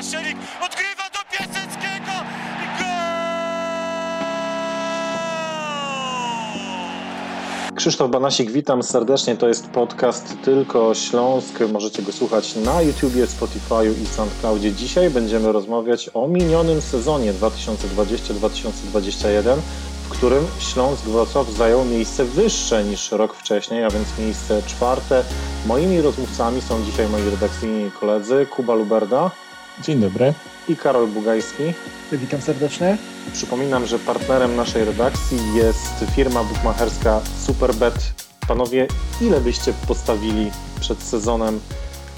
Odgrywa do Piaseckiego i gol! Krzysztof Banasik, witam serdecznie. To jest podcast Tylko Śląsk. Możecie go słuchać na YouTubie, Spotify i SoundCloudzie. Dzisiaj będziemy rozmawiać o minionym sezonie 2020-2021, w którym Śląsk Wrocław zajął miejsce wyższe niż rok wcześniej, a więc miejsce czwarte. Moimi rozmówcami są dzisiaj moi redakcyjni koledzy Kuba Luberda. Dzień dobry. I Karol Bugajski. Witam serdecznie. Przypominam, że partnerem naszej redakcji jest firma bukmacherska Superbet. Panowie, ile byście postawili przed sezonem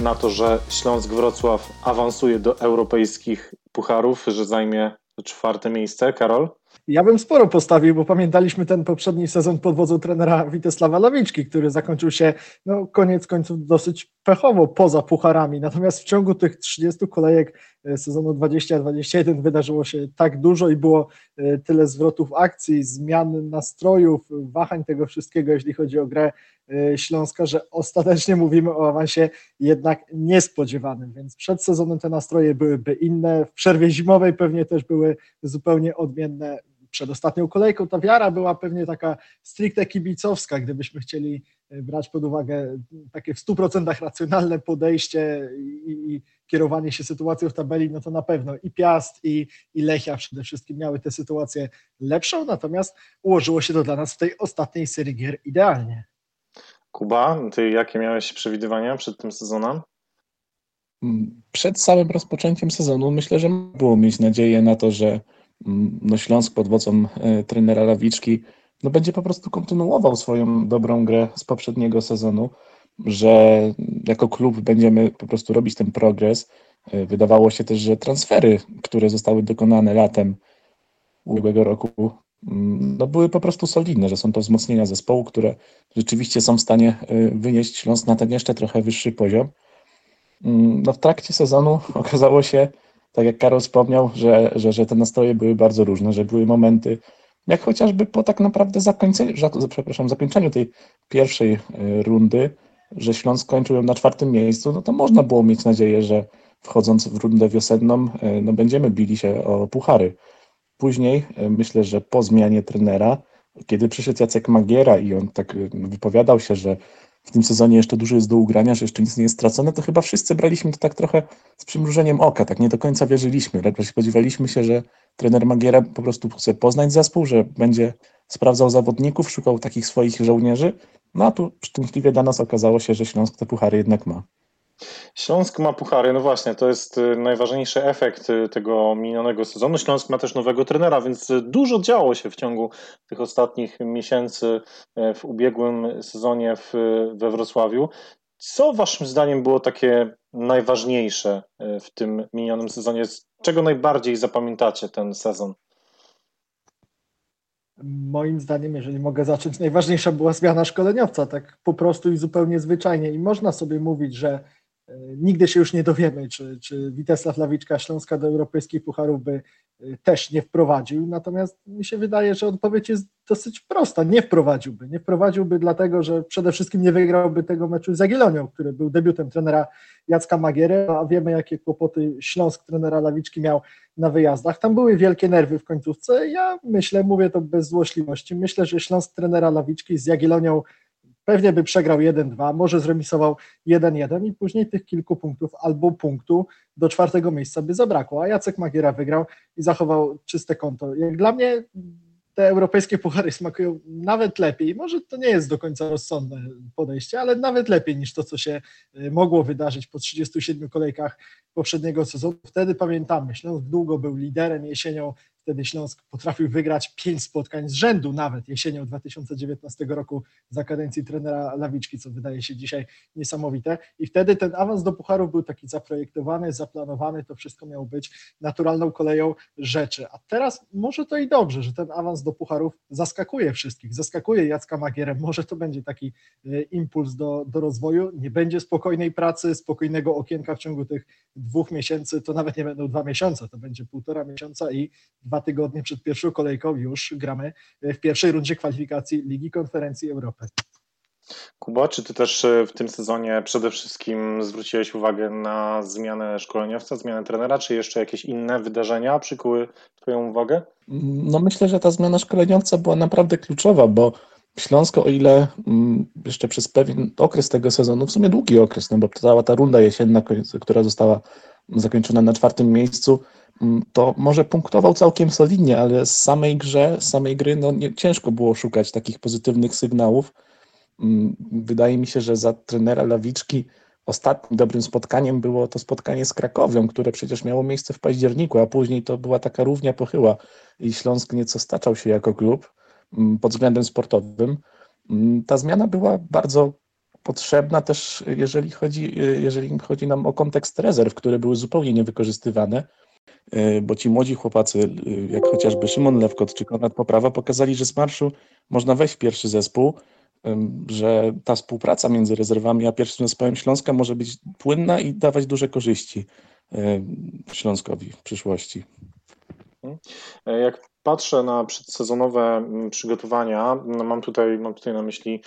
na to, że Śląsk Wrocław awansuje do europejskich pucharów, że zajmie czwarte miejsce? Karol? Ja bym sporo postawił, bo pamiętaliśmy ten poprzedni sezon pod wodzą trenera Witesława Lawiczki, który zakończył się no, koniec końców dosyć pechowo poza pucharami. Natomiast w ciągu tych 30 kolejek e, sezonu 2021 wydarzyło się tak dużo i było e, tyle zwrotów akcji, zmian nastrojów, wahań tego wszystkiego, jeśli chodzi o grę e, Śląska, że ostatecznie mówimy o awansie jednak niespodziewanym, więc przed sezonem te nastroje byłyby inne, w przerwie zimowej pewnie też były zupełnie odmienne przed ostatnią kolejką ta wiara była pewnie taka stricte kibicowska, gdybyśmy chcieli e, brać pod uwagę takie w 100% racjonalne podejście i, i, kierowanie się sytuacją w tabeli, no to na pewno i Piast, i, i Lechia przede wszystkim miały tę sytuację lepszą, natomiast ułożyło się to dla nas w tej ostatniej serii gier idealnie. Kuba, ty jakie miałeś przewidywania przed tym sezonem? Przed samym rozpoczęciem sezonu myślę, że było mieć nadzieję na to, że Mm, no Śląsk pod wodzą e, trenera Lawiczki no będzie po prostu kontynuował swoją dobrą grę z poprzedniego sezonu, że jako klub będziemy po prostu robić ten progres. E, wydawało się też, że transfery, które zostały dokonane latem ubiegłego roku, mm, no były po prostu solidne, że są to wzmocnienia zespołu, które rzeczywiście są w stanie e, wynieść Śląsk na ten jeszcze trochę wyższy poziom. Mm, no w trakcie sezonu okazało się, tak jak Karol wspomniał, że, że, że te nastroje były bardzo różne, że były momenty, jak chociażby po tak naprawdę zakończeniu, przepraszam, zakończeniu tej pierwszej e, rundy, że Śląsk skończył ją na czwartym miejscu, no to można było mieć nadzieję, że wchodząc w rundę wiosenną, e, no będziemy bili się o puchary. Później e, myślę, że po zmianie trenera, kiedy przyszedł Jacek Magiera i on tak wypowiadał się, że w tym sezonie jeszcze dużo jest do ugrania, że jeszcze nic nie jest stracone, to chyba wszyscy braliśmy to tak trochę z przymrużeniem oka, tak nie do końca wierzyliśmy. Raczej spodziewaliśmy się, że trener Magiera po prostu chce poznać zespół, że będzie sprawdzał zawodników, szukał takich swoich żołnierzy, no a tu szczęśliwie dla nas okazało się, że Śląsk te puchary jednak ma. Śląsk ma puchary, no właśnie, to jest y, najważniejszy efekt y, tego minionego sezonu. Śląsk ma też nowego trenera, więc y, dużo działo się w ciągu tych ostatnich miesięcy w ubiegłym sezonie w, we Wrocławiu. Co Waszym zdaniem było takie najważniejsze w tym minionym sezonie? Z czego najbardziej zapamiętacie ten sezon? Moim zdaniem, jeżeli mogę zacząć, najważniejsza była zmiana szkoleniowca, tak po prostu i zupełnie zwyczajnie. I można sobie mówić, że nigdy się już nie dowiemy, czy, czy Witesław Lawiczka Śląska do europejskich pucharów by e, też nie wprowadził. Natomiast mi się wydaje, że odpowiedź jest dosyć prosta. Nie wprowadziłby. Nie wprowadziłby dlatego, że przede wszystkim nie wygrałby tego meczu z Agilonią, który był debiutem trenera Jacka Magiery, a wiemy jakie kłopoty Śląsk trenera Lawiczki miał na wyjazdach. Tam były wielkie nerwy w końcówce. Ja myślę, mówię to bez złośliwości, myślę, że Śląsk trenera Lawiczki z Jagielonią pewnie by przegrał 1-2, może zremisował 1-1 i później tych kilku punktów albo punktu do czwartego miejsca by zabrakło, a Jacek Magiera wygrał i zachował czyste konto. Jak dla mnie te europejskie puchary smakują nawet lepiej. Może to nie jest do końca rozsądne podejście, ale nawet lepiej niż to, co się y, mogło wydarzyć po 37 kolejkach poprzedniego sezonu. Wtedy pamiętamy, Śląsk długo był liderem jesienią Wtedy Śląsk potrafił wygrać pięć spotkań z rzędu, nawet jesienią 2019 roku za kadencji trenera Lawiczki, co wydaje się dzisiaj niesamowite. I wtedy ten awans do Pucharów był taki zaprojektowany, zaplanowany, to wszystko miało być naturalną koleją rzeczy. A teraz może to i dobrze, że ten awans do Pucharów zaskakuje wszystkich, zaskakuje Jacka Magierem. Może to będzie taki e, impuls do, do rozwoju. Nie będzie spokojnej pracy, spokojnego okienka w ciągu tych dwóch miesięcy, to nawet nie będą dwa miesiące, to będzie półtora miesiąca i dwa tygodnie przed pierwszą kolejką już gramy w pierwszej rundzie kwalifikacji Ligi Konferencji Europy. Kuba, czy ty też e, w tym sezonie przede wszystkim zwróciłeś uwagę na zmianę szkoleniowca, zmianę trenera, czy jeszcze jakieś inne wydarzenia przykuły twoją uwagę? No myślę, że ta zmiana szkoleniowca była naprawdę kluczowa, bo Śląsko, o ile mm, jeszcze przez pewien okres tego sezonu, w sumie długi okres, no bo cała ta runda jesienna, która została zakończona na czwartym miejscu, to może punktował całkiem solidnie, ale z samej grze, z samej gry no nie, ciężko było szukać takich pozytywnych sygnałów. Mm, wydaje mi się, że za trenera Lawiczki ostatnim dobrym spotkaniem było to spotkanie z Krakowią, które przecież miało miejsce w październiku, a później to była taka równia pochyła i Śląsk nieco staczał się jako klub mm, pod względem sportowym. Mm, ta zmiana była bardzo potrzebna też, jeżeli chodzi, jeżeli chodzi nam o kontekst rezerw, które były zupełnie niewykorzystywane, bo ci młodzi chłopacy, jak chociażby Szymon Lewkot czy Konrad Poprawa, pokazali, że z marszu można wejść w pierwszy zespół, że ta współpraca między rezerwami a pierwszym zespołem Śląska może być płynna i dawać duże korzyści Śląskowi w przyszłości. Jak patrzę na przedsezonowe przygotowania, no mam tutaj, mam tutaj na myśli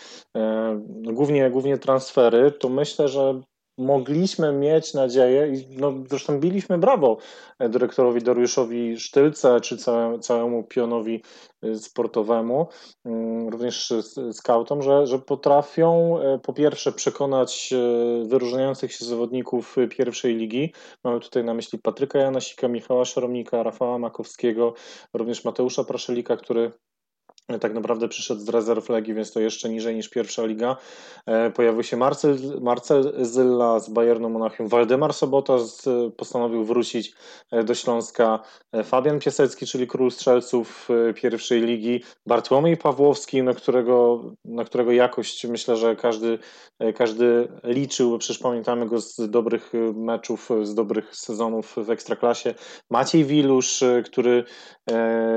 głównie, głównie transfery, to myślę, że mogliśmy mieć nadzieję i no, zresztą biliśmy brawo dyrektorowi Dariuszowi Sztylce czy całemu, pionowi y, sportowemu, mm, również scoutom, że, że potrafią e, po pierwsze przekonać e, wyróżniających się zawodników pierwszej ligi. Mamy tutaj na myśli Patryka Janasika, Michała Szaromnika, Rafała Makowskiego, również Mateusza Praszelika, który tak naprawdę przyszedł z rezerw Legii, więc to jeszcze niżej niż pierwsza liga. E, pojawił się Marcel, Marcel Zylla z Bayernu Monachium, Waldemar Sobota z, postanowił wrócić e, do Śląska, e, Fabian Piasecki, czyli król strzelców pierwszej ligi, Bartłomiej Pawłowski, na którego, na którego jakość myślę, że każdy, każdy liczył, bo przecież pamiętamy go z dobrych meczów, z dobrych sezonów w Ekstraklasie, Maciej Wilusz, który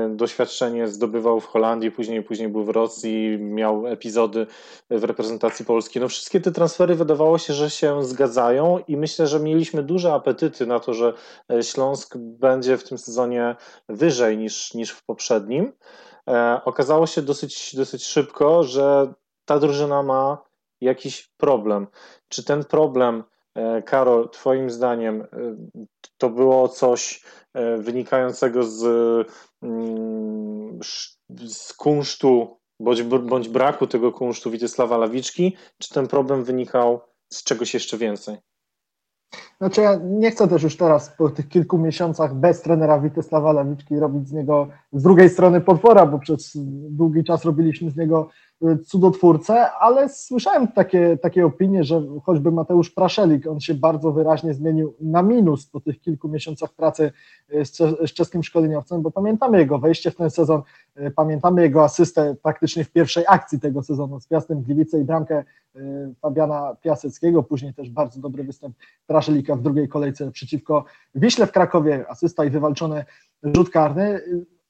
doświadczenie zdobywał w Holandii, później, później był w Rosji, miał epizody w reprezentacji Polski. No wszystkie te transfery wydawało się, że się zgadzają i myślę, że mieliśmy duże apetyty na to, że e, Śląsk będzie w tym sezonie wyżej niż, niż w poprzednim. E, okazało się dosyć, dosyć szybko, że ta drużyna ma jakiś problem. Czy ten problem, e, Karol, Twoim zdaniem, to było coś wynikającego z mm, z kunsztu bądź, bądź braku tego kunsztu Witysława Lawiczki, czy ten problem wynikał z czegoś jeszcze więcej? Znaczy ja nie chcę też już teraz po tych kilku miesiącach bez trenera Witysława Lawiczki robić z niego z drugiej strony potwora, bo przez długi czas robiliśmy z niego cudotwórcę, ale słyszałem takie, takie opinie, że choćby Mateusz Praszelik, on się bardzo wyraźnie zmienił na minus po tych kilku miesiącach pracy e, z, z czeskim szkoleniowcem, bo pamiętamy jego wejście w ten sezon, pamiętamy jego asystę praktycznie w pierwszej akcji tego sezonu z Piastem Gliwice i bramkę e, Fabiana Piaseckiego, później też bardzo dobry występ Praszelika w drugiej kolejce przeciwko Wiśle w Krakowie, asysta i wywalczony rzut karny.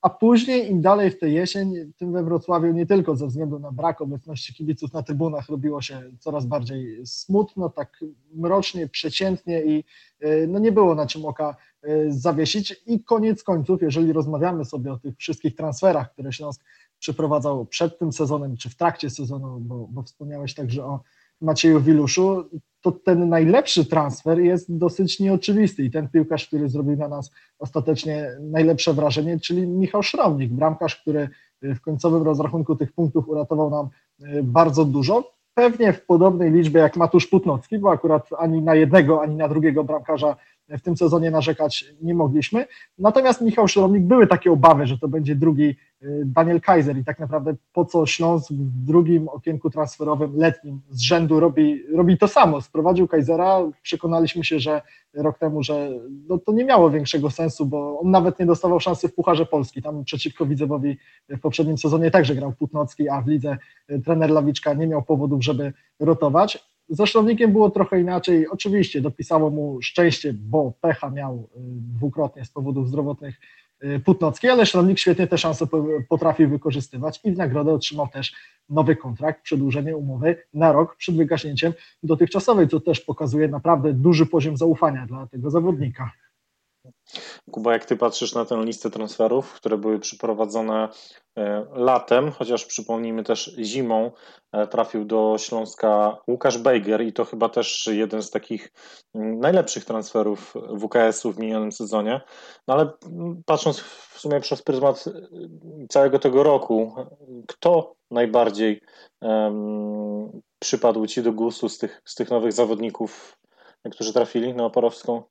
A później im dalej w tę jesień, tym we Wrocławiu nie tylko ze względu na brak obecności kibiców na trybunach robiło się coraz bardziej smutno, tak mrocznie, przeciętnie i e, no nie było na czym oka e, zawiesić. I koniec końców, jeżeli rozmawiamy sobie o tych wszystkich transferach, które Śląsk przeprowadzał przed tym sezonem czy w trakcie sezonu, bo, bo wspomniałeś także o Macieju Wiluszu, to ten najlepszy transfer jest dosyć nieoczywisty. I ten piłkarz, który zrobił na nas ostatecznie najlepsze wrażenie, czyli Michał Szromnik, bramkarz, który w końcowym rozrachunku tych punktów uratował nam e, bardzo dużo. Pewnie w podobnej liczbie jak Matusz Putnocki, bo akurat ani na jednego, ani na drugiego bramkarza w tym sezonie narzekać nie mogliśmy. Natomiast Michał Szromnik, były takie obawy, że to będzie drugi y, Daniel Kaiser i tak naprawdę po co Śląsk w drugim okienku transferowym letnim z rzędu robi, robi to samo. Sprowadził Kaisera, przekonaliśmy się, że rok temu, że no to nie miało większego sensu, bo on nawet nie dostawał szansy w Pucharze Polski. Tam przeciwko Widzewowi w poprzednim sezonie także grał Putnocki, a w lidze y, trener Lawiczka nie miał powodów, żeby rotować. Ze Szlownikiem było trochę inaczej. Oczywiście dopisało mu szczęście, bo pecha miał y, dwukrotnie z powodów zdrowotnych y, Putnocki, ale Szlownik świetnie te szanse potrafił wykorzystywać i w nagrodę otrzymał też nowy kontrakt, przedłużenie umowy na rok przed wygaśnięciem dotychczasowej, co też pokazuje naprawdę duży poziom zaufania dla tego zawodnika. Kuba, jak ty patrzysz na tę listę transferów, które były przeprowadzone e, latem, chociaż przypomnijmy też zimą, e, trafił do Śląska Łukasz Bejger i to chyba też jeden z takich mm, najlepszych transferów WKS-u w minionym sezonie. No ale mm, patrząc w sumie przez pryzmat e, całego tego roku, kto najbardziej um, przypadł ci do gustu z tych, z tych nowych zawodników, którzy trafili na Oporowską?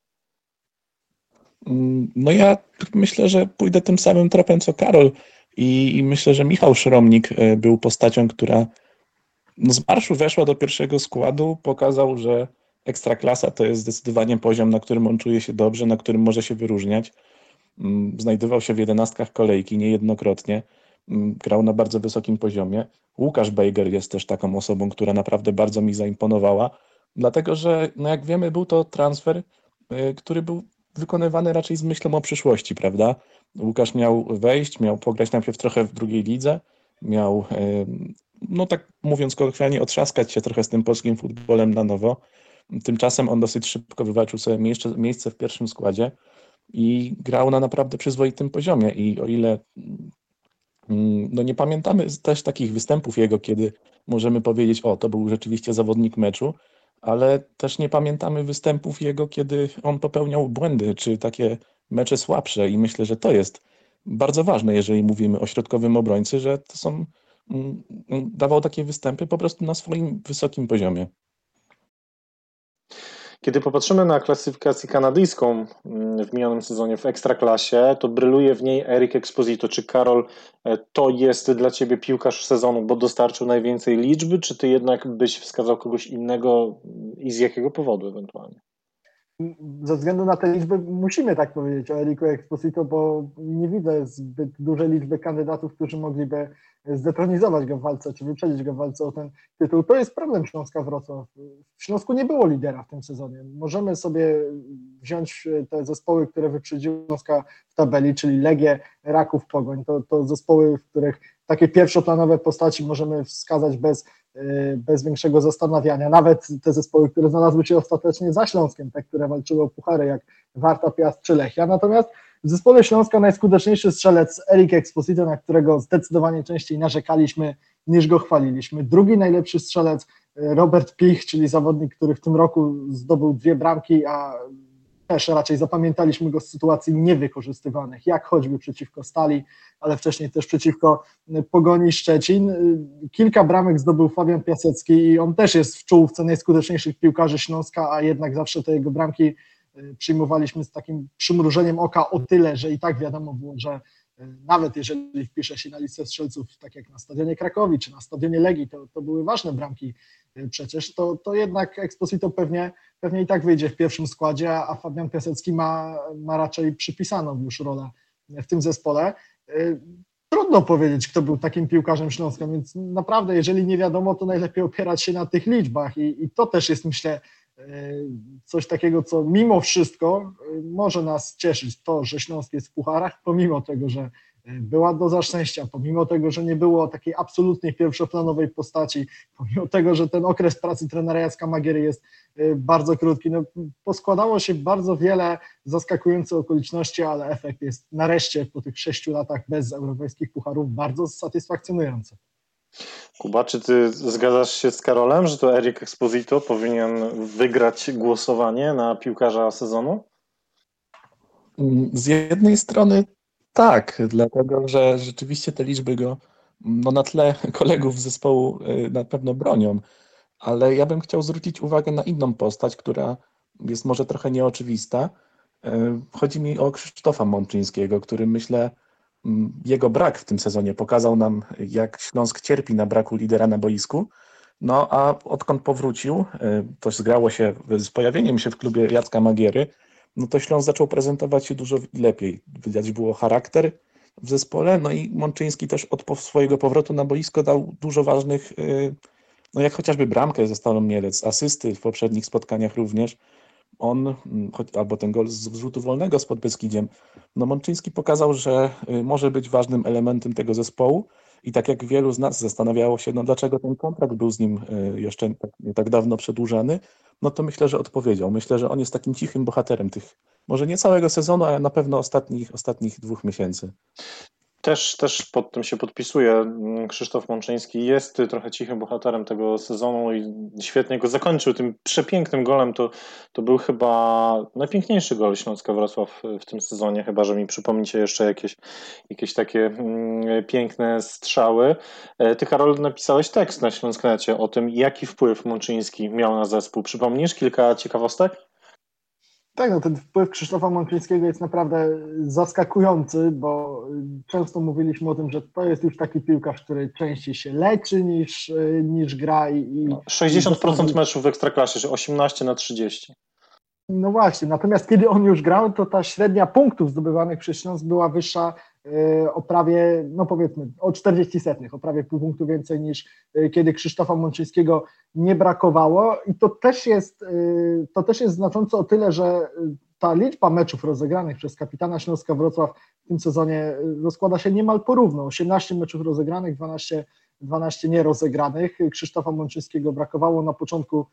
Mm, no ja myślę, że pójdę tym samym tropem co Karol i, i myślę, że Michał Szromnik e, był postacią, która no z marszu weszła do pierwszego składu, pokazał, że ekstraklasa to jest zdecydowanie poziom, na którym on czuje się dobrze, na którym może się wyróżniać. Mm, znajdował się w jedenastkach kolejki niejednokrotnie, mm, grał na bardzo wysokim poziomie. Łukasz Bejger jest też taką osobą, która naprawdę bardzo mi zaimponowała, dlatego że, no jak wiemy, był to transfer, e, który był wykonywany raczej z myślą o przyszłości, prawda? Łukasz miał wejść, miał pograć najpierw trochę w drugiej lidze, miał, no tak mówiąc kolokwialnie, otrzaskać się trochę z tym polskim futbolem na nowo. Tymczasem on dosyć szybko wywalczył sobie miejsce, miejsce w pierwszym składzie i grał na naprawdę przyzwoitym poziomie. I o ile mm, no nie pamiętamy też takich występów jego, kiedy możemy powiedzieć, o, to był rzeczywiście zawodnik meczu, ale też nie pamiętamy występów jego, kiedy on popełniał błędy, czy takie mecze słabsze i myślę, że to jest bardzo ważne, jeżeli mówimy o środkowym obrońcy, że to są, mm, dawał takie występy po prostu na swoim wysokim poziomie. Kiedy popatrzymy na klasyfikację kanadyjską mm, w minionym sezonie w Ekstraklasie, to bryluje w niej Eric Exposito. Czy Karol e, to jest dla Ciebie piłkarz sezonu, bo dostarczył najwięcej liczby, czy Ty jednak byś wskazał kogoś innego i z jakiego powodu ewentualnie? Ze względu na te liczby musimy tak powiedzieć o Eriku Exposito, bo nie widzę zbyt dużej liczby kandydatów, którzy mogliby zdetronizować go w walce, czy wyprzedzić go w walce o ten tytuł. To jest problem Śląska Wrocław. W Śląsku nie było lidera w tym sezonie. Możemy sobie wziąć te zespoły, które wyprzedziły Śląska w tabeli, czyli Legię, Raków, Pogoń. To, to zespoły, w których takie pierwszoplanowe postaci możemy wskazać bez bez większego zastanawiania. Nawet te zespoły, które znalazły się ostatecznie za Śląskiem, te, które walczyły o puchary, jak Warta, Piast czy Lechia. Natomiast w zespole Śląska najskuteczniejszy strzelec Erik Exposito, na którego zdecydowanie częściej narzekaliśmy niż go chwaliliśmy. Drugi najlepszy strzelec y, Robert Pich, czyli zawodnik, który w tym roku zdobył dwie bramki, a też raczej zapamiętaliśmy go z sytuacji niewykorzystywanych, jak choćby przeciwko Stali, ale wcześniej też przeciwko Pogoni Szczecin. Kilka bramek zdobył Fabian Piasecki i on też jest w czołówce najskuteczniejszych piłkarzy Śląska, a jednak zawsze te jego bramki y, przyjmowaliśmy z takim przymrużeniem oka o tyle, że i tak wiadomo było, że nawet jeżeli wpisze się na listę strzelców, tak jak na stadionie Krakowi czy na stadionie Legii, to, to były ważne bramki y, przecież, to, to jednak Exposito pewnie, pewnie i tak wyjdzie w pierwszym składzie, a Fabian Piasecki ma, ma raczej przypisaną już rolę w tym zespole. Y, trudno powiedzieć, kto był takim piłkarzem Śląska, więc naprawdę, jeżeli nie wiadomo, to najlepiej opierać się na tych liczbach i, i to też jest, myślę, coś takiego, co mimo wszystko y, może nas cieszyć, to, że Śląsk jest w pucharach, pomimo tego, że y, była doza szczęścia, pomimo tego, że nie było takiej absolutnie pierwszoplanowej postaci, pomimo tego, że ten okres pracy trenera Jacka Magiery jest y, bardzo krótki, no, poskładało się bardzo wiele zaskakujących okoliczności, ale efekt jest nareszcie po tych sześciu latach bez europejskich pucharów bardzo satysfakcjonujący. Kuba, czy ty zgadzasz się z Karolem, że to Eric Exposito powinien wygrać głosowanie na piłkarza sezonu? Z jednej strony tak, dlatego że rzeczywiście te liczby go no, na tle kolegów z zespołu y, na pewno bronią, ale ja bym chciał zwrócić uwagę na inną postać, która jest może trochę nieoczywista. Y, chodzi mi o Krzysztofa Mączyńskiego, który myślę jego brak w tym sezonie pokazał nam, jak Śląsk cierpi na braku lidera na boisku. No a odkąd powrócił, y, to zgrało się z pojawieniem się w klubie Jacka Magiery, no to Śląsk zaczął prezentować się dużo lepiej. Widać było charakter w zespole, no i Mączyński też od swojego powrotu na boisko dał dużo ważnych, y, no jak chociażby bramkę ze Stalą Mielec, asysty w poprzednich spotkaniach również on, mm, albo ten gol z wrzutu wolnego z Beskidziem, no Mączyński pokazał, że y, może być ważnym elementem tego zespołu I tak jak wielu z nas zastanawiało się, no dlaczego ten kontrakt był z nim y, jeszcze tak, tak dawno przedłużany, no to myślę, że odpowiedział. Myślę, że on jest takim cichym bohaterem tych, może nie całego sezonu, ale na pewno ostatnich, ostatnich dwóch miesięcy. Też, też pod tym się podpisuje. Krzysztof Mączyński jest trochę cichym bohaterem tego sezonu i świetnie go zakończył tym przepięknym golem. To, to był chyba najpiękniejszy gol Śląska Wrocław w tym sezonie, chyba że mi przypomnicie jeszcze jakieś, jakieś takie mm, piękne strzały. E, ty, Karol, napisałeś tekst na Śląsknecie o tym, jaki wpływ Mączyński miał na zespół. Przypomnisz kilka ciekawostek? Tak, no ten wpływ Krzysztofa Mączyńskiego jest naprawdę zaskakujący, bo często mówiliśmy o tym, że to jest już taki piłkarz, który częściej się leczy niż, niż gra. I, no, 60% i meczów w Ekstraklasie, że 18 na 30. No właśnie, natomiast kiedy on już grał, to ta średnia punktów zdobywanych przez Śląsk była wyższa o prawie, no powiedzmy, o 40 setnych, o prawie pół punktu więcej niż e, kiedy Krzysztofa Mączyńskiego nie brakowało i to też jest, e, to też jest znaczące o tyle, że ta liczba meczów rozegranych przez kapitana Śląska Wrocław w tym sezonie rozkłada się niemal porówno, 18 meczów rozegranych, 12 12 nierozegranych. Krzysztofa Mączyńskiego brakowało na początku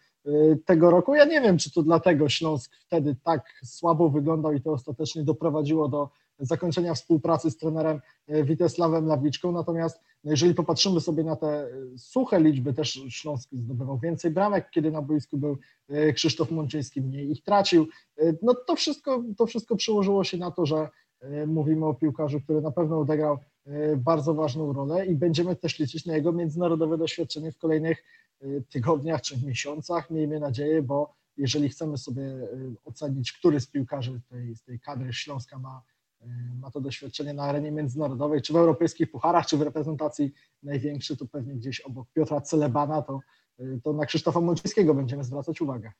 tego roku. Ja nie wiem, czy to dlatego Śląsk wtedy tak słabo wyglądał i to ostatecznie doprowadziło do zakończenia współpracy z trenerem y, Witesławem Lawiczką. Natomiast no, jeżeli popatrzymy sobie na te y, suche liczby, też Śląsk zdobywał więcej bramek, kiedy na boisku był Krzysztof Mączyński, mniej ich tracił. No to wszystko, to wszystko przełożyło się na to, że mówimy o piłkarzu, który na pewno odegrał E, bardzo ważną rolę i będziemy też liczyć na jego międzynarodowe doświadczenie w kolejnych e, tygodniach czy miesiącach, miejmy nadzieję, bo jeżeli chcemy sobie e, ocenić, który z piłkarzy tej, z tej kadry Śląska ma, ma to doświadczenie na arenie międzynarodowej, czy w europejskich pucharach, czy w reprezentacji największy, to pewnie gdzieś obok Piotra Celebana, to to na Krzysztofa Mączyńskiego będziemy zwracać uwagę.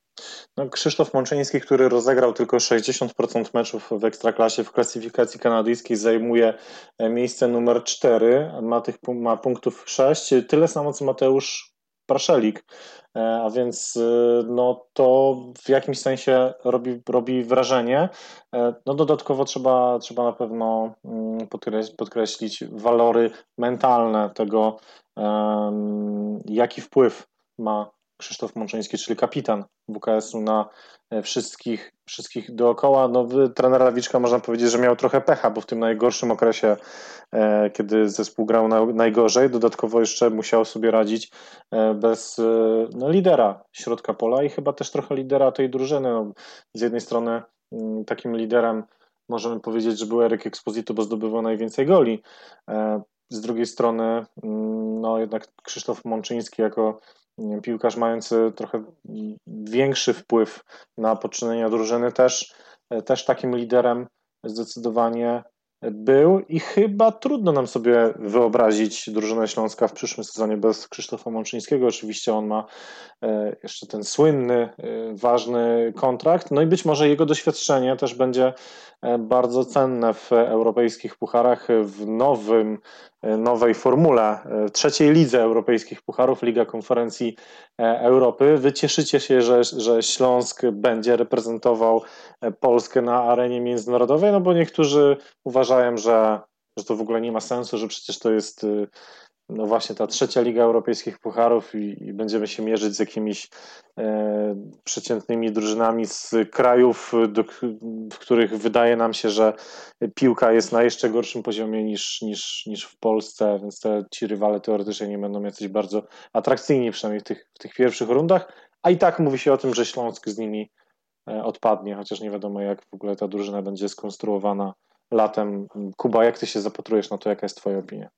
No, Krzysztof Mączyński, który rozegrał tylko 60% meczów w Ekstraklasie w klasyfikacji kanadyjskiej, zajmuje e, miejsce numer 4, ma, tych, ma punktów 6, tyle samo co Mateusz Praszelik, e, a więc e, no, to w jakimś sensie robi, robi wrażenie. No, dodatkowo trzeba, trzeba na pewno mm, podkreślić walory mentalne tego, jaki wpływ ma Krzysztof Mączyński, czyli kapitan WKS-u na e, wszystkich, wszystkich dookoła. No, trener Lawiczka można powiedzieć, że miał trochę pecha, bo w tym najgorszym okresie, e, kiedy zespół grał na, najgorzej, dodatkowo jeszcze musiał sobie radzić e, bez no, lidera środka pola i chyba też trochę lidera tej drużyny. No, z jednej strony mm, takim liderem możemy powiedzieć, że był Eryk Exposito, bo zdobywał najwięcej goli. Z drugiej strony, mm, no jednak Krzysztof Mączyński jako piłkarz mający trochę większy wpływ na poczynienia drużyny, też, też takim liderem zdecydowanie był i chyba trudno nam sobie wyobrazić drużynę Śląska w przyszłym sezonie bez Krzysztofa Mączyńskiego. Oczywiście on ma e, jeszcze ten słynny, e, ważny kontrakt, no i być może jego doświadczenie też będzie e, bardzo cenne w europejskich pucharach, w nowym, nowej formule, trzeciej lidze europejskich pucharów, Liga Konferencji Europy. Wy cieszycie się, że, że Śląsk będzie reprezentował Polskę na arenie międzynarodowej, no bo niektórzy uważają, że, że to w ogóle nie ma sensu, że przecież to jest no właśnie ta trzecia Liga Europejskich Pucharów i, i będziemy się mierzyć z jakimiś e, przeciętnymi drużynami z krajów, do, w których wydaje nam się, że piłka jest na jeszcze gorszym poziomie niż, niż, niż w Polsce, więc te, ci rywale teoretycznie nie będą jacyś bardzo atrakcyjni, przynajmniej w tych, w tych pierwszych rundach, a i tak mówi się o tym, że Śląsk z nimi e, odpadnie, chociaż nie wiadomo jak w ogóle ta drużyna będzie skonstruowana latem. Kuba, jak ty się zapatrujesz na to, jaka jest twoja opinia?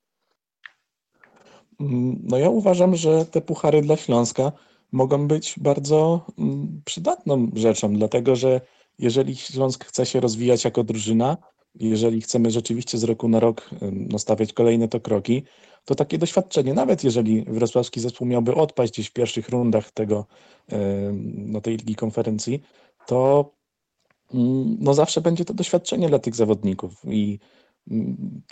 No ja uważam, że te puchary dla Śląska mogą być bardzo mm, przydatną rzeczą, dlatego że jeżeli Śląsk chce się rozwijać jako drużyna, jeżeli chcemy rzeczywiście z roku na rok no, stawiać kolejne to kroki, to takie doświadczenie, nawet jeżeli wrocławski zespół miałby odpaść gdzieś w pierwszych rundach tego, no, tej ligi konferencji, to mm, no zawsze będzie to doświadczenie dla tych zawodników i Mm,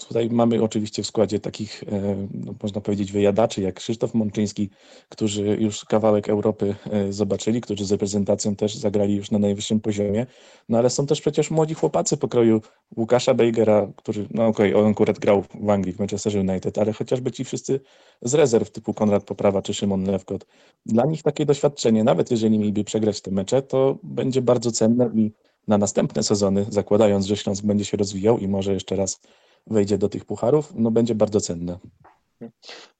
tutaj mamy oczywiście w składzie takich, e, no, można powiedzieć, wyjadaczy jak Krzysztof Mączyński, którzy już kawałek Europy e, zobaczyli, którzy z reprezentacją też zagrali już na najwyższym poziomie. No ale są też przecież młodzi chłopacy pokroju Łukasza Bejgera, który, no okej, okay, on akurat grał w Anglii, w Manchester United, ale chociażby ci wszyscy z rezerw typu Konrad Poprawa czy Szymon Lewkot. Dla nich takie doświadczenie, nawet jeżeli mieliby przegrać te mecze, to będzie bardzo cenne i na następne sezony, zakładając, że Śląsk będzie się rozwijał i może jeszcze raz wejdzie do tych pucharów, no będzie bardzo cenne.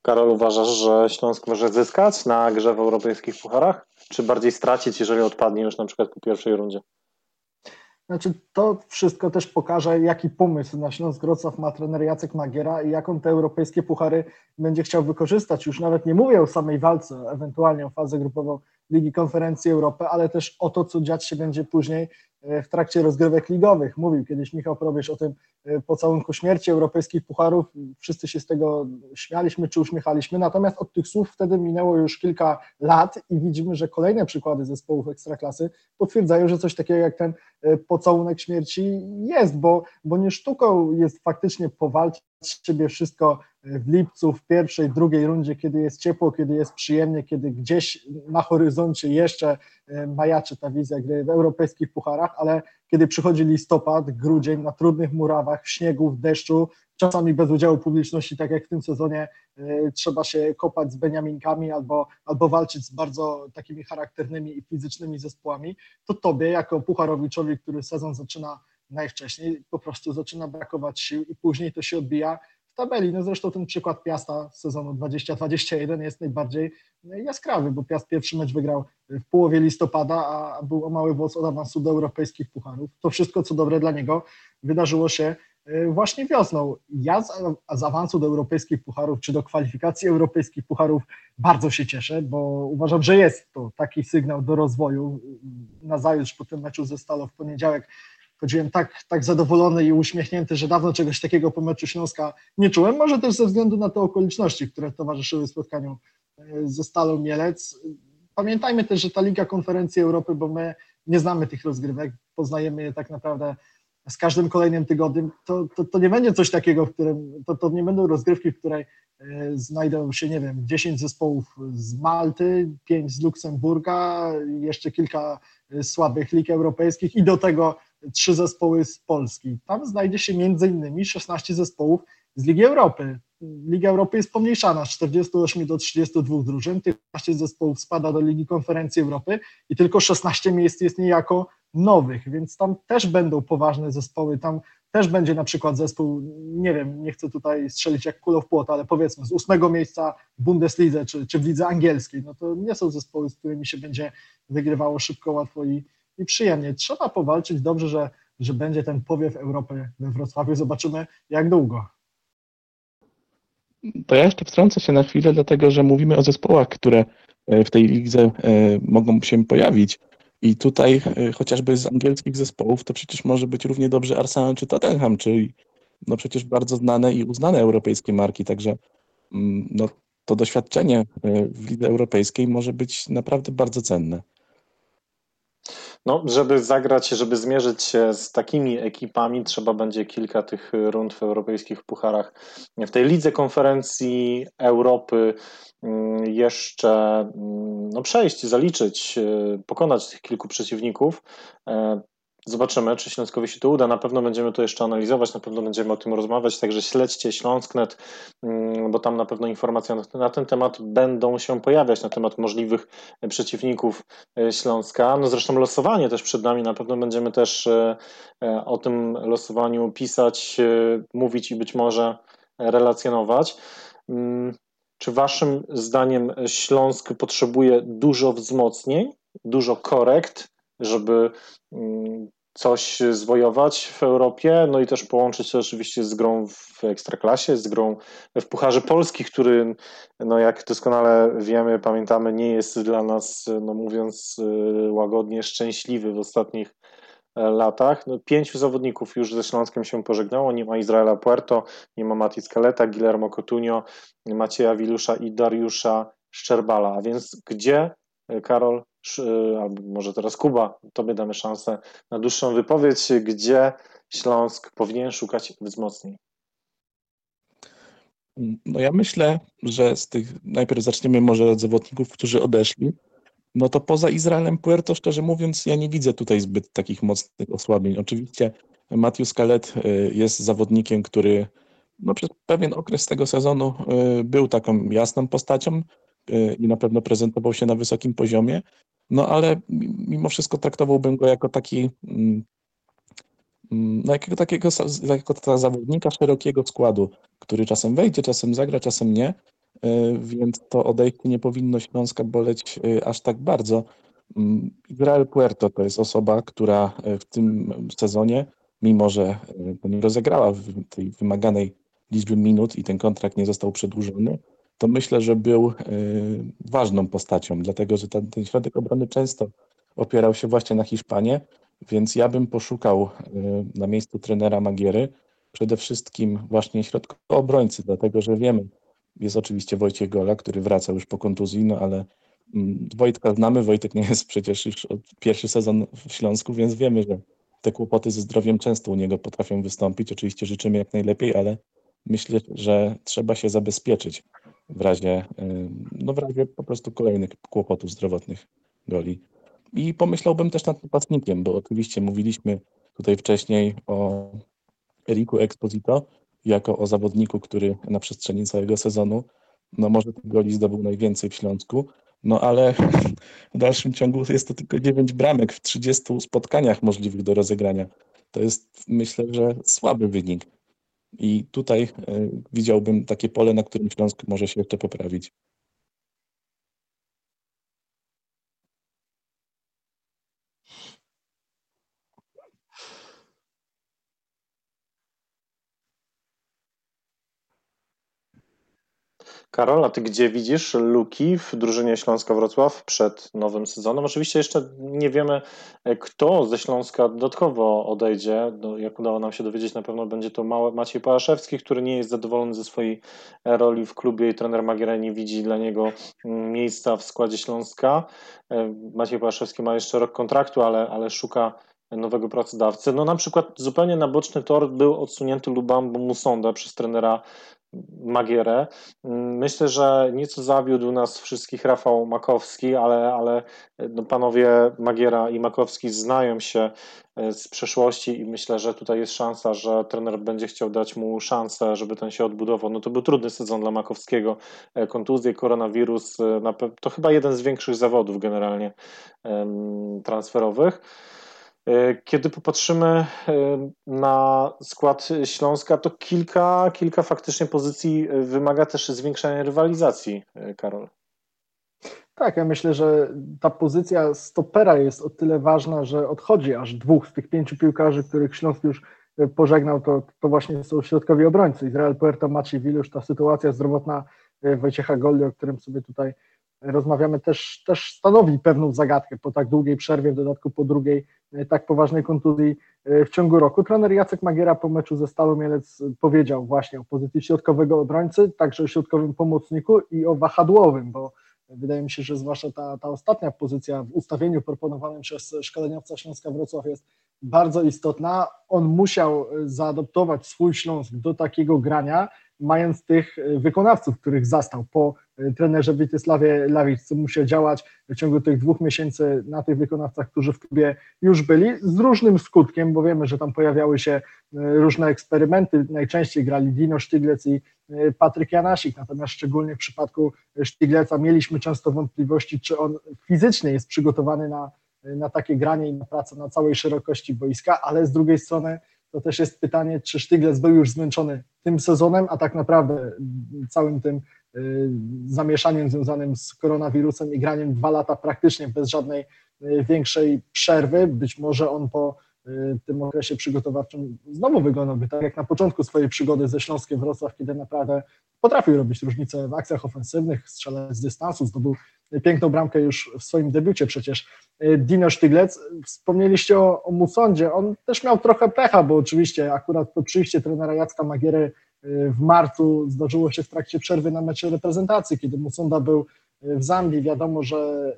Karol, uważasz, że Śląsk może zyskać na grze w europejskich pucharach, czy bardziej stracić, jeżeli odpadnie już na przykład po pierwszej rundzie? Znaczy, to wszystko też pokaże, jaki pomysł na Śląsk Wrocław ma trener Jacek Magiera i jaką te europejskie puchary będzie chciał wykorzystać. Już nawet nie mówię o samej walce, ewentualnie o fazę grupową Ligi Konferencji Europy, ale też o to, co dziać się będzie później w trakcie rozgrywek ligowych. Mówił kiedyś Michał Probierz o tym e, pocałunku śmierci europejskich pucharów. Wszyscy się z tego śmialiśmy czy uśmiechaliśmy, natomiast od tych słów wtedy minęło już kilka lat i widzimy, że kolejne przykłady zespołów ekstraklasy potwierdzają, że coś takiego jak ten e, pocałunek śmierci jest, bo, bo nie sztuką jest faktycznie powalczyć siebie wszystko w lipcu, w pierwszej, drugiej rundzie, kiedy jest ciepło, kiedy jest przyjemnie, kiedy gdzieś na horyzoncie jeszcze e, majaczy ta wizja gry w europejskich pucharach, ale kiedy przychodzi listopad, grudzień, na trudnych murawach, w śniegu, w deszczu, czasami bez udziału publiczności, tak jak w tym sezonie, e, trzeba się kopać z Beniaminkami albo, albo walczyć z bardzo takimi charakternymi i fizycznymi zespołami, to tobie jako Pucharowiczowi, który sezon zaczyna najwcześniej, po prostu zaczyna brakować sił i później to się odbija tabeli. No zresztą ten przykład Piasta z sezonu 2021 jest najbardziej jaskrawy, bo Piast pierwszy mecz wygrał w połowie listopada, a był o mały włos od awansu do europejskich pucharów. To wszystko, co dobre dla niego, wydarzyło się e, właśnie wiosną. Ja z, z awansu do europejskich pucharów, czy do kwalifikacji europejskich pucharów bardzo się cieszę, bo uważam, że jest to taki sygnał do rozwoju. Nazajutrz po tym meczu ze Stalą w poniedziałek chodziłem tak, tak zadowolony i uśmiechnięty, że dawno czegoś takiego po meczu Śląska nie czułem, może też ze względu na te okoliczności, które towarzyszyły spotkaniu e, ze Stalą Mielec. Pamiętajmy też, że ta Liga Konferencji Europy, bo my nie znamy tych rozgrywek, poznajemy je tak naprawdę z każdym kolejnym tygodniem, to, to, to nie będzie coś takiego, w którym, to, to nie będą rozgrywki, w której e, znajdą się, nie wiem, 10 zespołów z Malty, 5 z Luksemburga, jeszcze kilka e, słabych lig europejskich i do tego trzy zespoły z Polski. Tam znajdzie się między innymi 16 zespołów z Ligi Europy. Liga Europy jest pomniejszana z 48 do 32 drużyn, 15 zespołów spada do Ligi Konferencji Europy i tylko 16 miejsc jest niejako nowych, więc tam też będą poważne zespoły, tam też będzie na przykład zespół, nie wiem, nie chcę tutaj strzelić jak kulo w płot, ale powiedzmy z ósmego miejsca w Bundeslidze czy, czy w lidze angielskiej, no to nie są zespoły, z którymi się będzie wygrywało szybko, łatwo i, i przyjemnie. Trzeba powalczyć, dobrze, że, że będzie ten powiew Europy we Wrocławiu. Zobaczymy, jak długo. To ja jeszcze wtrącę się na chwilę, dlatego że mówimy o zespołach, które e, w tej lidze e, mogą się pojawić. I tutaj e, chociażby z angielskich zespołów to przecież może być równie dobrze Arsenal czy Tottenham, czyli no przecież bardzo znane i uznane europejskie marki. Także mm, no, to doświadczenie w lidze europejskiej może być naprawdę bardzo cenne. No, żeby zagrać, żeby zmierzyć się z takimi ekipami, trzeba będzie kilka tych rund w europejskich pucharach. W tej lidze konferencji Europy mm, jeszcze mm, no, przejść, zaliczyć, e, pokonać tych kilku przeciwników. E, Zobaczymy, czy Śląskowi się to uda. Na pewno będziemy to jeszcze analizować, na pewno będziemy o tym rozmawiać, także śledźcie Śląsknet, mm, bo tam na pewno informacje na ten temat będą się pojawiać, na temat możliwych przeciwników e, Śląska. No zresztą losowanie też przed nami, na pewno będziemy też e, e, o tym losowaniu pisać, mówić i być może relacjonować. Mm, czy waszym zdaniem Śląsk potrzebuje dużo wzmocnień, dużo korekt, żeby mm, coś zwojować w Europie, no i też połączyć to oczywiście z grą w Ekstraklasie, z grą w Pucharze Polski, który, no jak doskonale wiemy, pamiętamy, nie jest dla nas, no mówiąc y, łagodnie, szczęśliwy w ostatnich e, latach. No, pięciu zawodników już ze Śląskiem się pożegnało, nie ma Izraela Puerto, nie ma Mati Skaleta, Guillermo Cotunio, Macieja Wilusza i Dariusza Szczerbala, a więc gdzie, Karol, albo może teraz Kuba, tobie damy szansę na dłuższą wypowiedź, gdzie Śląsk powinien szukać wzmocnień. No ja myślę, że z tych, najpierw zaczniemy może od zawodników, którzy odeszli. No to poza Izraelem Puerto, szczerze mówiąc, ja nie widzę tutaj zbyt takich mocnych osłabień. Oczywiście Matthew Scalet y, jest zawodnikiem, który no, przez pewien okres tego sezonu był taką jasną postacią i na pewno prezentował się na wysokim poziomie, no ale mimo wszystko traktowałbym go jako taki mm, mm, no, jakiego takiego jako zawodnika szerokiego składu, który czasem wejdzie, czasem zagra, czasem nie, więc to odejście nie powinno Śląska boleć aż tak bardzo. Mm, Israel Puerto to jest osoba, która w tym sezonie mimo że nie rozegrała w tej wymaganej liczby minut i ten kontrakt nie został przedłużony, to myślę, że był e, ważną postacią, dlatego że ten, ten środek obrony często opierał się właśnie na Hiszpanie, więc ja bym poszukał e, na miejscu trenera Magiery przede wszystkim właśnie środka obrońcy, dlatego że wiemy, jest oczywiście Wojciech Gola, który wraca już po kontuzji, no ale mm, Wojtka znamy, Wojtek nie jest przecież już pierwszy sezon w Śląsku, więc wiemy, że te kłopoty ze zdrowiem często u niego potrafią wystąpić. Oczywiście życzymy jak najlepiej, ale myślę, że trzeba się zabezpieczyć w razie, no w razie po prostu kolejnych kłopotów zdrowotnych goli. I pomyślałbym też nad napastnikiem, bo oczywiście mówiliśmy tutaj wcześniej o Eriku Exposito jako o zawodniku, który na przestrzeni całego sezonu no może tych goli zdobył najwięcej w Śląsku, no ale w dalszym ciągu jest to tylko 9 bramek w 30 spotkaniach możliwych do rozegrania. To jest myślę, że słaby wynik. I tutaj e, widziałbym takie pole, na którym Śląsk może się jeszcze poprawić. Karol, a ty gdzie widzisz luki w drużynie Śląska Wrocław przed nowym sezonem? Oczywiście jeszcze nie wiemy, e, kto ze Śląska dodatkowo odejdzie. No, jak udało nam się dowiedzieć, na pewno będzie to Maciej Pałaszewski, który nie jest zadowolony ze swojej roli w klubie i trener Magiera nie widzi dla niego mm, miejsca w składzie Śląska. E, Maciej Pałaszewski ma jeszcze rok kontraktu, ale, ale szuka nowego pracodawcy. No na przykład zupełnie na boczny tor był odsunięty Lubambo Musonda przez trenera Magierę. Myślę, że nieco zawiódł nas wszystkich Rafał Makowski, ale, ale no panowie Magiera i Makowski znają się e, z przeszłości i myślę, że tutaj jest szansa, że trener będzie chciał dać mu szansę, żeby ten się odbudował. No to był trudny sezon dla Makowskiego. E, kontuzje, koronawirus, e, to chyba jeden z większych zawodów generalnie transferowych. E, kiedy popatrzymy e, na skład Śląska, to kilka, kilka faktycznie pozycji e, wymaga też zwiększenia rywalizacji, Karol. Tak, ja myślę, że ta pozycja stopera jest o tyle ważna, że odchodzi aż dwóch z tych pięciu piłkarzy, których Śląsk już pożegnał, to, to właśnie są środkowi obrońcy. Izrael Puerto, Maciej Wilusz, ta sytuacja zdrowotna Wojciecha Golli, o którym sobie tutaj rozmawiamy, też, też stanowi pewną zagadkę po tak długiej przerwie, w dodatku po drugiej e, tak poważnej kontuzji e, w ciągu roku. Trener Jacek Magiera po meczu ze Stalą Mielec powiedział właśnie o pozycji środkowego obrońcy, także o środkowym pomocniku i o wahadłowym, bo wydaje mi się, że zwłaszcza ta, ta ostatnia pozycja w ustawieniu proponowanym przez szkoleniowca Śląska Wrocław jest bardzo istotna. On musiał zaadoptować swój Śląsk do takiego grania, mając tych wykonawców, których zastał po trenerze Witysławie co musiał działać w ciągu tych dwóch miesięcy na tych wykonawcach, którzy w klubie już byli, z różnym skutkiem, bo wiemy, że tam pojawiały się e, różne eksperymenty, najczęściej grali Dino Sztyglec i e, Patryk Janasik, natomiast szczególnie w przypadku Sztygleca mieliśmy często wątpliwości, czy on fizycznie jest przygotowany na, na takie granie i na pracę na całej szerokości boiska, ale z drugiej strony to też jest pytanie, czy Sztyglec był już zmęczony tym sezonem, a tak naprawdę całym tym Y, zamieszaniem związanym z koronawirusem i graniem dwa lata praktycznie bez żadnej y, większej przerwy. Być może on po y, tym okresie przygotowawczym znowu wyglądałby tak jak na początku swojej przygody ze Śląskiem Wrocław, kiedy naprawdę potrafił robić różnice w akcjach ofensywnych, strzelać z dystansu, zdobył piękną bramkę już w swoim debiucie przecież. Dino Sztyglec, wspomnieliście o, o Musondzie, on też miał trochę pecha, bo oczywiście akurat to przyjście trenera Jacka Magiery w marcu zdarzyło się w trakcie przerwy na mecze reprezentacji, kiedy Musonda był w Zambii. Wiadomo, że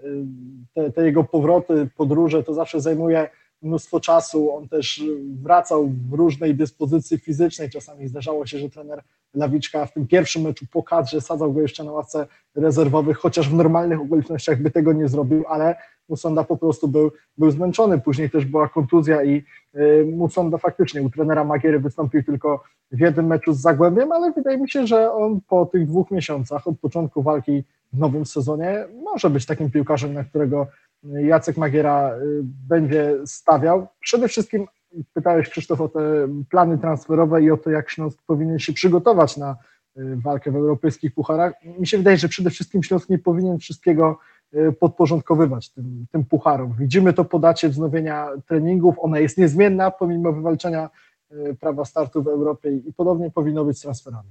te, te, jego powroty, podróże to zawsze zajmuje mnóstwo czasu, on też wracał w różnej dyspozycji fizycznej, czasami zdarzało się, że trener Lawiczka w tym pierwszym meczu po kadrze sadzał go jeszcze na ławce rezerwowych, chociaż w normalnych okolicznościach by tego nie zrobił, ale Musonda po prostu był, był zmęczony, później też była kontuzja i y, Musonda faktycznie u trenera Magiery wystąpił tylko w jednym meczu z Zagłębiem, ale wydaje mi się, że on po tych dwóch miesiącach od początku walki w nowym sezonie może być takim piłkarzem, na którego Jacek Magiera y, będzie stawiał. Przede wszystkim pytałeś Krzysztof o te plany transferowe i o to, jak Śląsk powinien się przygotować na y, walkę w europejskich pucharach. Mi się wydaje, że przede wszystkim Śląsk nie powinien wszystkiego y, podporządkowywać tym, tym pucharom. Widzimy to po dacie wznowienia treningów, ona jest niezmienna pomimo wywalczenia prawa startu w Europie i podobnie powinno być z transferami.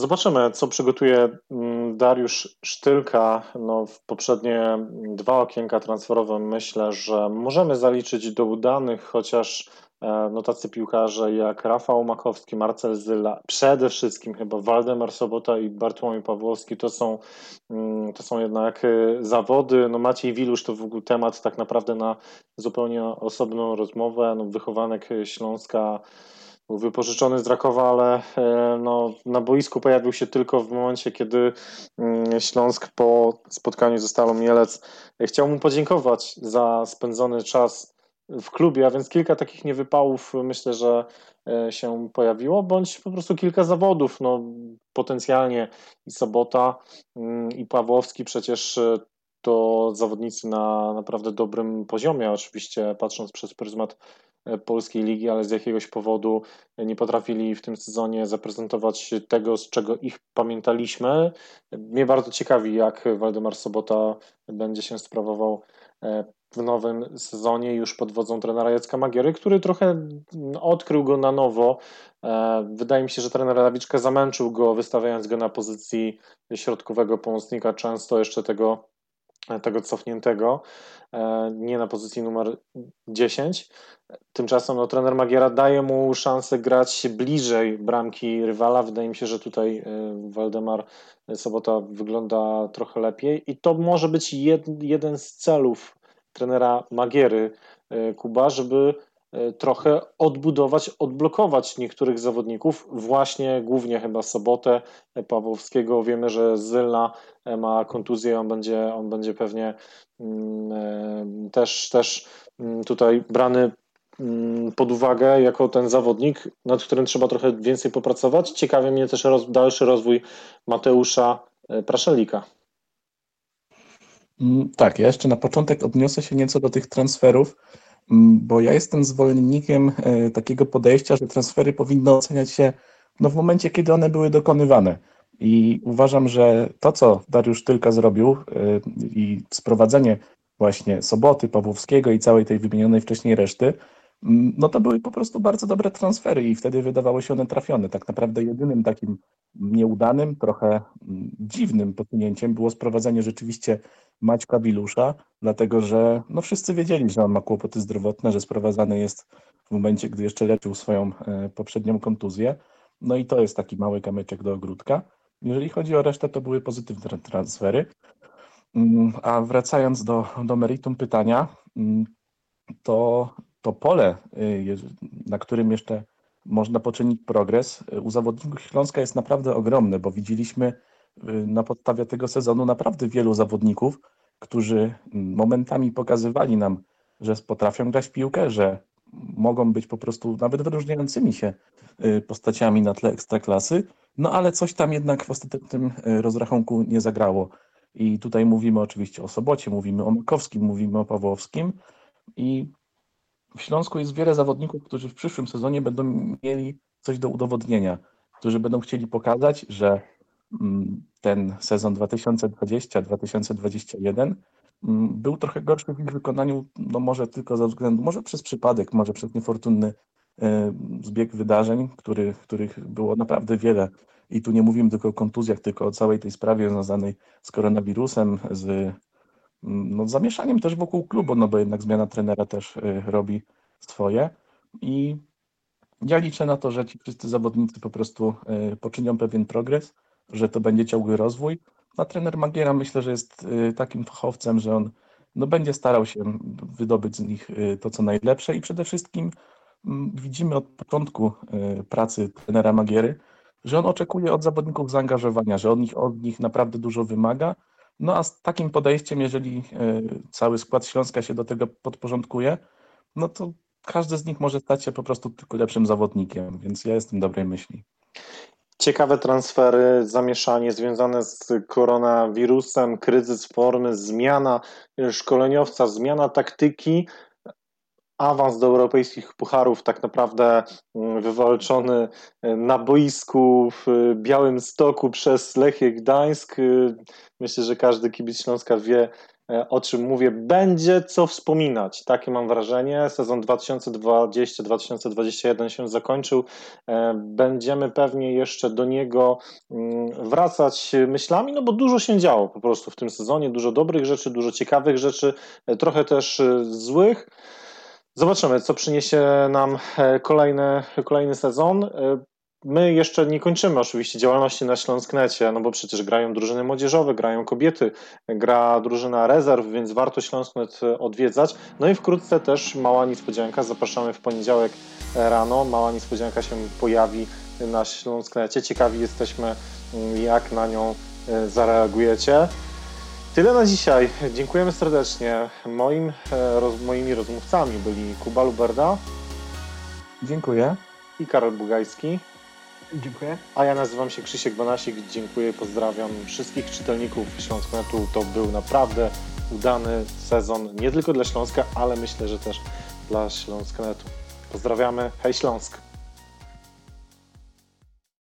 Zobaczymy, co przygotuje mm, Dariusz Sztylka. No, w poprzednie dwa okienka transferowe myślę, że możemy zaliczyć do udanych, chociaż e, no, tacy piłkarze jak Rafał Makowski, Marcel Zyla, przede wszystkim chyba Waldemar Sobota i Bartłomiej Pawłowski to są, mm, to są jednak e, zawody. No, Maciej Wilusz to w ogóle temat tak naprawdę na zupełnie osobną rozmowę. No, wychowanek Śląska był wypożyczony z Rakowa, ale e, no, na boisku pojawił się tylko w momencie, kiedy mm, Śląsk po spotkaniu ze Stalą Mielec chciał mu podziękować za spędzony czas w klubie, a więc kilka takich niewypałów myślę, że e, się pojawiło, bądź po prostu kilka zawodów, no potencjalnie i Sobota mm, i Pawłowski przecież e, to zawodnicy na naprawdę dobrym poziomie, oczywiście patrząc przez pryzmat E, polskiej ligi, ale z jakiegoś powodu nie potrafili w tym sezonie zaprezentować tego, z czego ich pamiętaliśmy. Mnie bardzo ciekawi, jak Waldemar Sobota będzie się sprawował e, w nowym sezonie już pod wodzą trenera Jacka Magiery, który trochę odkrył go na nowo. E, wydaje mi się, że trener Lawiczka zamęczył go, wystawiając go na pozycji środkowego pomocnika, często jeszcze tego tego cofniętego, e, nie na pozycji numer 10. Tymczasem no, trener Magiera daje mu szansę grać bliżej bramki rywala. Wydaje mi się, że tutaj e, Waldemar Sobota wygląda trochę lepiej i to może być jed, jeden z celów trenera Magiery e, Kuba, żeby trochę odbudować, odblokować niektórych zawodników, właśnie głównie chyba Sobotę, Pawłowskiego. Wiemy, że Zylna ma kontuzję, on będzie, on będzie pewnie mm, e, też, też mm, tutaj brany mm, pod uwagę jako ten zawodnik, nad którym trzeba trochę więcej popracować. Ciekawi mnie też roz, dalszy rozwój Mateusza e, Praszelika. Tak, ja jeszcze na początek odniosę się nieco do tych transferów, bo ja jestem zwolennikiem e, takiego podejścia, że transfery powinny oceniać się no, w momencie, kiedy one były dokonywane. I uważam, że to, co Dariusz Tylka zrobił y, i sprowadzenie właśnie Soboty, Pawłowskiego i całej tej wymienionej wcześniej reszty, mm, no to były po prostu bardzo dobre transfery i wtedy wydawały się one trafione. Tak naprawdę jedynym takim nieudanym, trochę mm, dziwnym posunięciem było sprowadzenie rzeczywiście Maćka Wilusza, dlatego że no wszyscy wiedzieli, że on ma kłopoty zdrowotne, że sprowadzany jest w momencie, gdy jeszcze leczył swoją e, poprzednią kontuzję. No i to jest taki mały kamyczek do ogródka. Jeżeli chodzi o resztę, to były pozytywne transfery. Mm, a wracając do, do meritum pytania, mm, to, to pole, y, na którym jeszcze można poczynić progres, y, u zawodników Śląska jest naprawdę ogromne, bo widzieliśmy y, na podstawie tego sezonu naprawdę wielu zawodników, którzy mm, momentami pokazywali nam, że potrafią grać piłkę, że mogą być po prostu nawet wyróżniającymi się postaciami na tle ekstraklasy, no ale coś tam jednak w ostatecznym rozrachunku nie zagrało. I tutaj mówimy oczywiście o Sobocie, mówimy o Makowskim, mówimy o Pawłowskim i w Śląsku jest wiele zawodników, którzy w przyszłym sezonie będą mieli coś do udowodnienia, którzy będą chcieli pokazać, że mm, ten sezon 2020-2021 mm, był trochę gorszy w ich wykonaniu, no może tylko ze względu, może przez przypadek, może przez niefortunny e, zbieg wydarzeń, który, których było naprawdę wiele. I tu nie mówimy tylko o kontuzjach, tylko o całej tej sprawie związanej z koronawirusem, z no, zamieszaniem też wokół klubu, no bo jednak zmiana trenera też y, robi swoje. I ja liczę na to, że ci wszyscy zawodnicy po prostu y, poczynią pewien progres, że to będzie ciągły rozwój. A trener Magiera myślę, że jest y, takim fachowcem, że on no będzie starał się wydobyć z nich to, co najlepsze i przede wszystkim mm, widzimy od początku pracy trenera Magiery, że on oczekuje od zawodników zaangażowania, że od nich, od nich naprawdę dużo wymaga. No a z takim podejściem, jeżeli y, cały skład Śląska się do tego podporządkuje, no to każdy z nich może stać się po prostu tylko lepszym zawodnikiem, więc ja jestem dobrej myśli. Ciekawe transfery, zamieszanie związane z koronawirusem, kryzys formy, zmiana szkoleniowca, zmiana taktyki, awans do europejskich pucharów tak naprawdę mm, wywalczony na boisku w Białym Stoku przez Lechię Gdańsk. Myślę, że każdy kibic Śląska wie, E, o czym mówię, będzie co wspominać. Takie mam wrażenie. Sezon 2020-2021 się zakończył. E, będziemy pewnie jeszcze do niego mm, wracać myślami, no bo dużo się działo po prostu w tym sezonie. Dużo dobrych rzeczy, dużo ciekawych rzeczy, e, trochę też złych. Zobaczymy, co przyniesie nam kolejny, kolejny sezon. My jeszcze nie kończymy oczywiście działalności na Śląsknecie, no bo przecież grają drużyny młodzieżowe, grają kobiety, gra drużyna rezerw, więc warto Śląsknet odwiedzać. No i wkrótce też mała niespodzianka, zapraszamy w poniedziałek rano, mała niespodzianka się pojawi na Śląsknecie. Ciekawi jesteśmy, jak na nią e, zareagujecie. Tyle na dzisiaj. Dziękujemy serdecznie. Moim, e, roz, moimi rozmówcami byli Kuba Luberda. Dziękuję. I Karol Bugajski. Dziękuję. A ja nazywam się Krzysiek Banasik. Dziękuję, pozdrawiam wszystkich czytelników Śląsknetu. To był naprawdę udany sezon nie tylko dla Śląska, ale myślę, że też dla Śląsknetu. Pozdrawiamy. Hej Śląsk!